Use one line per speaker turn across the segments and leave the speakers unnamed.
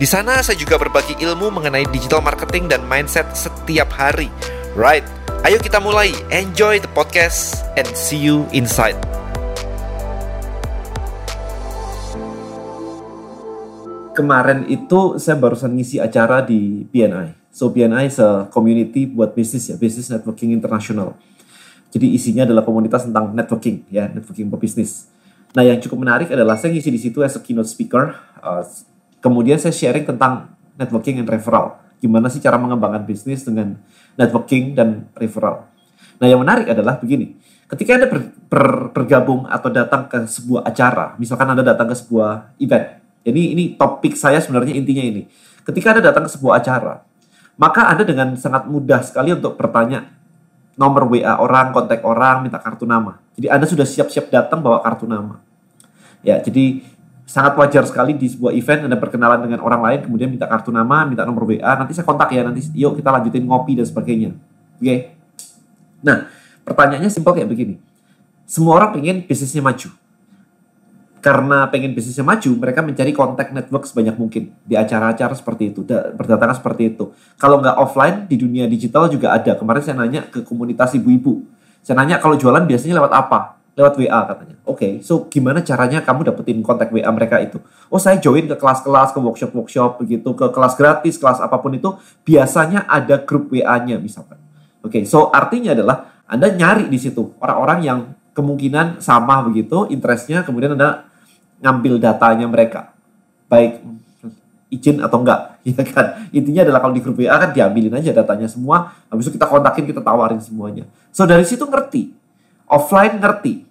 Di sana saya juga berbagi ilmu mengenai digital marketing dan mindset setiap hari. Right, ayo kita mulai. Enjoy the podcast and see you inside.
Kemarin itu saya barusan ngisi acara di BNI. So BNI is a community buat bisnis ya, business networking internasional. Jadi isinya adalah komunitas tentang networking ya, networking pebisnis. Nah yang cukup menarik adalah saya ngisi di situ as a keynote speaker. Uh, kemudian saya sharing tentang networking and referral. Gimana sih cara mengembangkan bisnis dengan networking dan referral. Nah yang menarik adalah begini. Ketika Anda ber, ber, bergabung atau datang ke sebuah acara, misalkan Anda datang ke sebuah event, jadi ini topik saya sebenarnya intinya ini. Ketika Anda datang ke sebuah acara, maka Anda dengan sangat mudah sekali untuk bertanya nomor WA orang, kontak orang, minta kartu nama. Jadi Anda sudah siap-siap datang bawa kartu nama. Ya, jadi sangat wajar sekali di sebuah event Anda berkenalan dengan orang lain, kemudian minta kartu nama, minta nomor WA, nanti saya kontak ya, nanti yuk kita lanjutin ngopi dan sebagainya. Oke. Okay? Nah, pertanyaannya simpel kayak begini. Semua orang pengen bisnisnya maju karena pengen bisnisnya maju, mereka mencari kontak network sebanyak mungkin di acara-acara seperti itu, berdatangan seperti itu. Kalau nggak offline di dunia digital juga ada. Kemarin saya nanya ke komunitas ibu-ibu, saya nanya kalau jualan biasanya lewat apa? Lewat WA katanya. Oke, okay, so gimana caranya kamu dapetin kontak WA mereka itu? Oh saya join ke kelas-kelas, ke workshop-workshop begitu, ke kelas gratis, kelas apa pun itu, biasanya ada grup WA-nya misalkan. Oke, okay, so artinya adalah Anda nyari di situ orang-orang yang kemungkinan sama begitu, interestnya, kemudian Anda ngambil datanya mereka baik izin atau enggak ya kan intinya adalah kalau di grup WA kan diambilin aja datanya semua habis itu kita kontakin kita tawarin semuanya so dari situ ngerti offline ngerti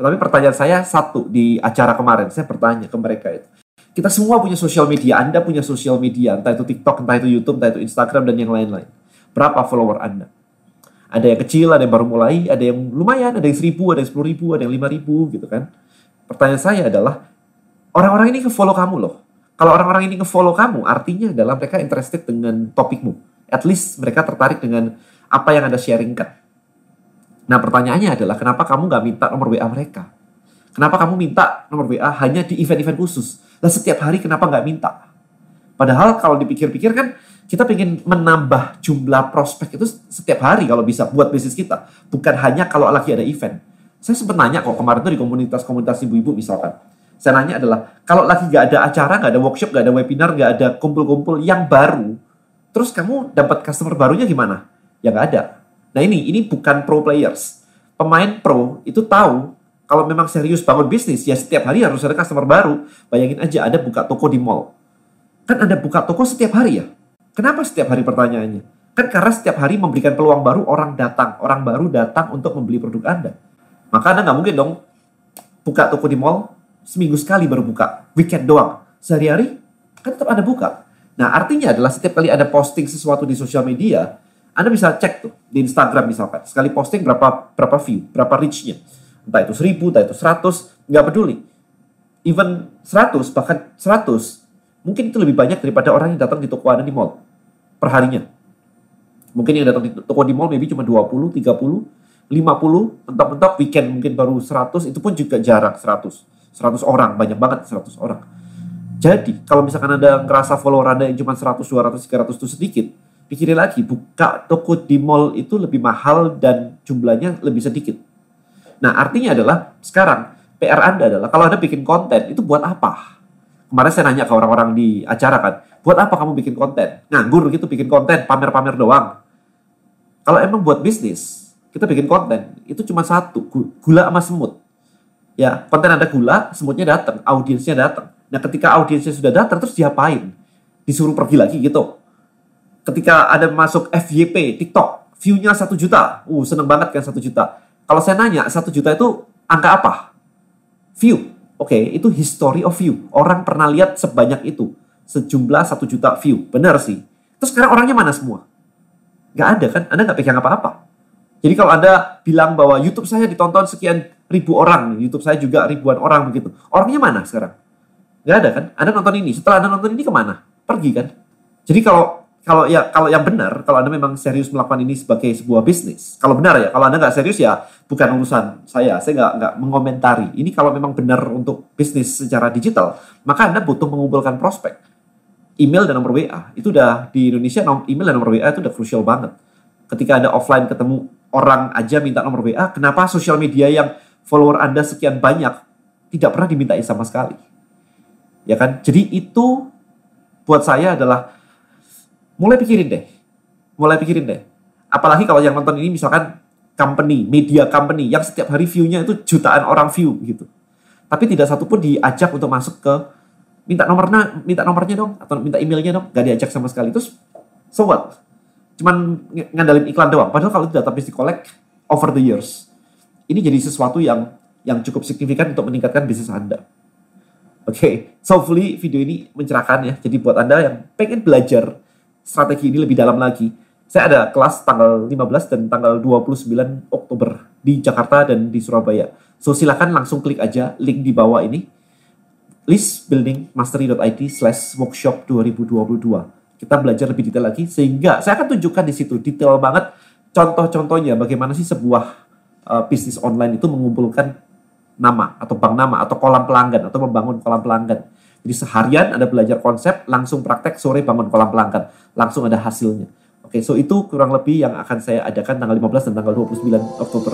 tetapi pertanyaan saya satu di acara kemarin saya bertanya ke mereka itu kita semua punya sosial media Anda punya sosial media entah itu TikTok entah itu YouTube entah itu Instagram dan yang lain-lain berapa follower Anda ada yang kecil, ada yang baru mulai, ada yang lumayan, ada yang seribu, ada yang sepuluh ribu, ada yang lima ribu gitu kan. Pertanyaan saya adalah, orang-orang ini nge-follow kamu loh. Kalau orang-orang ini nge-follow kamu, artinya adalah mereka interested dengan topikmu. At least mereka tertarik dengan apa yang Anda sharingkan. Nah pertanyaannya adalah, kenapa kamu nggak minta nomor WA mereka? Kenapa kamu minta nomor WA hanya di event-event khusus? Dan setiap hari kenapa nggak minta? Padahal kalau dipikir-pikir kan, kita ingin menambah jumlah prospek itu setiap hari kalau bisa buat bisnis kita. Bukan hanya kalau lagi ada event. Saya sempat nanya kok kemarin tuh di komunitas-komunitas ibu-ibu misalkan. Saya nanya adalah, kalau lagi nggak ada acara, nggak ada workshop, nggak ada webinar, nggak ada kumpul-kumpul yang baru, terus kamu dapat customer barunya gimana? Ya nggak ada. Nah ini, ini bukan pro players. Pemain pro itu tahu kalau memang serius bangun bisnis, ya setiap hari harus ada customer baru. Bayangin aja ada buka toko di mall. Kan ada buka toko setiap hari ya? Kenapa setiap hari pertanyaannya? Kan karena setiap hari memberikan peluang baru, orang datang. Orang baru datang untuk membeli produk Anda. Maka Anda nggak mungkin dong buka toko di mall seminggu sekali baru buka. Weekend doang. Sehari-hari kan tetap Anda buka. Nah artinya adalah setiap kali ada posting sesuatu di sosial media, Anda bisa cek tuh di Instagram misalkan. Sekali posting berapa berapa view, berapa reach-nya. Entah itu 1000, entah itu 100, nggak peduli. Even 100, bahkan 100, mungkin itu lebih banyak daripada orang yang datang di toko Anda di mall perharinya. Mungkin yang datang di toko di mall maybe cuma 20, 30, 50, mentok-mentok weekend mungkin baru 100, itu pun juga jarak 100. 100 orang, banyak banget 100 orang. Jadi, kalau misalkan Anda ngerasa follower Anda yang cuma 100, 200, 300 itu sedikit, pikirin lagi, buka toko di mall itu lebih mahal dan jumlahnya lebih sedikit. Nah, artinya adalah sekarang PR Anda adalah kalau Anda bikin konten, itu buat apa? Kemarin saya nanya ke orang-orang di acara kan, buat apa kamu bikin konten? Nganggur gitu bikin konten, pamer-pamer doang. Kalau emang buat bisnis, kita bikin konten itu cuma satu gula sama semut ya konten ada gula semutnya datang audiensnya datang nah ketika audiensnya sudah datang terus diapain disuruh pergi lagi gitu ketika ada masuk FYP TikTok viewnya satu juta uh seneng banget kan satu juta kalau saya nanya satu juta itu angka apa view oke okay, itu history of view orang pernah lihat sebanyak itu sejumlah satu juta view. Benar sih. Terus sekarang orangnya mana semua? Nggak ada kan? Anda nggak pegang apa-apa. Jadi kalau Anda bilang bahwa YouTube saya ditonton sekian ribu orang, YouTube saya juga ribuan orang begitu. Orangnya mana sekarang? Nggak ada kan? Anda nonton ini. Setelah Anda nonton ini ke mana? Pergi kan? Jadi kalau kalau ya kalau yang benar, kalau Anda memang serius melakukan ini sebagai sebuah bisnis, kalau benar ya, kalau Anda nggak serius ya bukan urusan saya, saya nggak nggak mengomentari. Ini kalau memang benar untuk bisnis secara digital, maka Anda butuh mengumpulkan prospek. Email dan nomor WA itu udah di Indonesia email dan nomor WA itu udah crucial banget. Ketika Anda offline ketemu orang aja minta nomor WA, kenapa sosial media yang follower Anda sekian banyak tidak pernah dimintai sama sekali? Ya kan? Jadi itu buat saya adalah mulai pikirin deh. Mulai pikirin deh. Apalagi kalau yang nonton ini misalkan company, media company yang setiap hari view-nya itu jutaan orang view gitu. Tapi tidak satu pun diajak untuk masuk ke minta nomornya, minta nomornya dong atau minta emailnya dong, gak diajak sama sekali. Terus so what? Cuman ngandalin iklan doang. Padahal kalau database di collect over the years, ini jadi sesuatu yang yang cukup signifikan untuk meningkatkan bisnis Anda. Oke, okay. so hopefully video ini mencerahkan ya. Jadi buat Anda yang pengen belajar strategi ini lebih dalam lagi. Saya ada kelas tanggal 15 dan tanggal 29 Oktober di Jakarta dan di Surabaya. So silakan langsung klik aja link di bawah ini. listbuildingmastery.id slash workshop 2022. Kita belajar lebih detail lagi sehingga saya akan tunjukkan di situ detail banget contoh-contohnya bagaimana sih sebuah uh, bisnis online itu mengumpulkan nama atau bank nama atau kolam pelanggan atau membangun kolam pelanggan jadi seharian ada belajar konsep, langsung praktek, sore bangun kolam pelanggan. Langsung ada hasilnya. Oke, so itu kurang lebih yang akan saya adakan tanggal 15 dan tanggal 29 Oktober.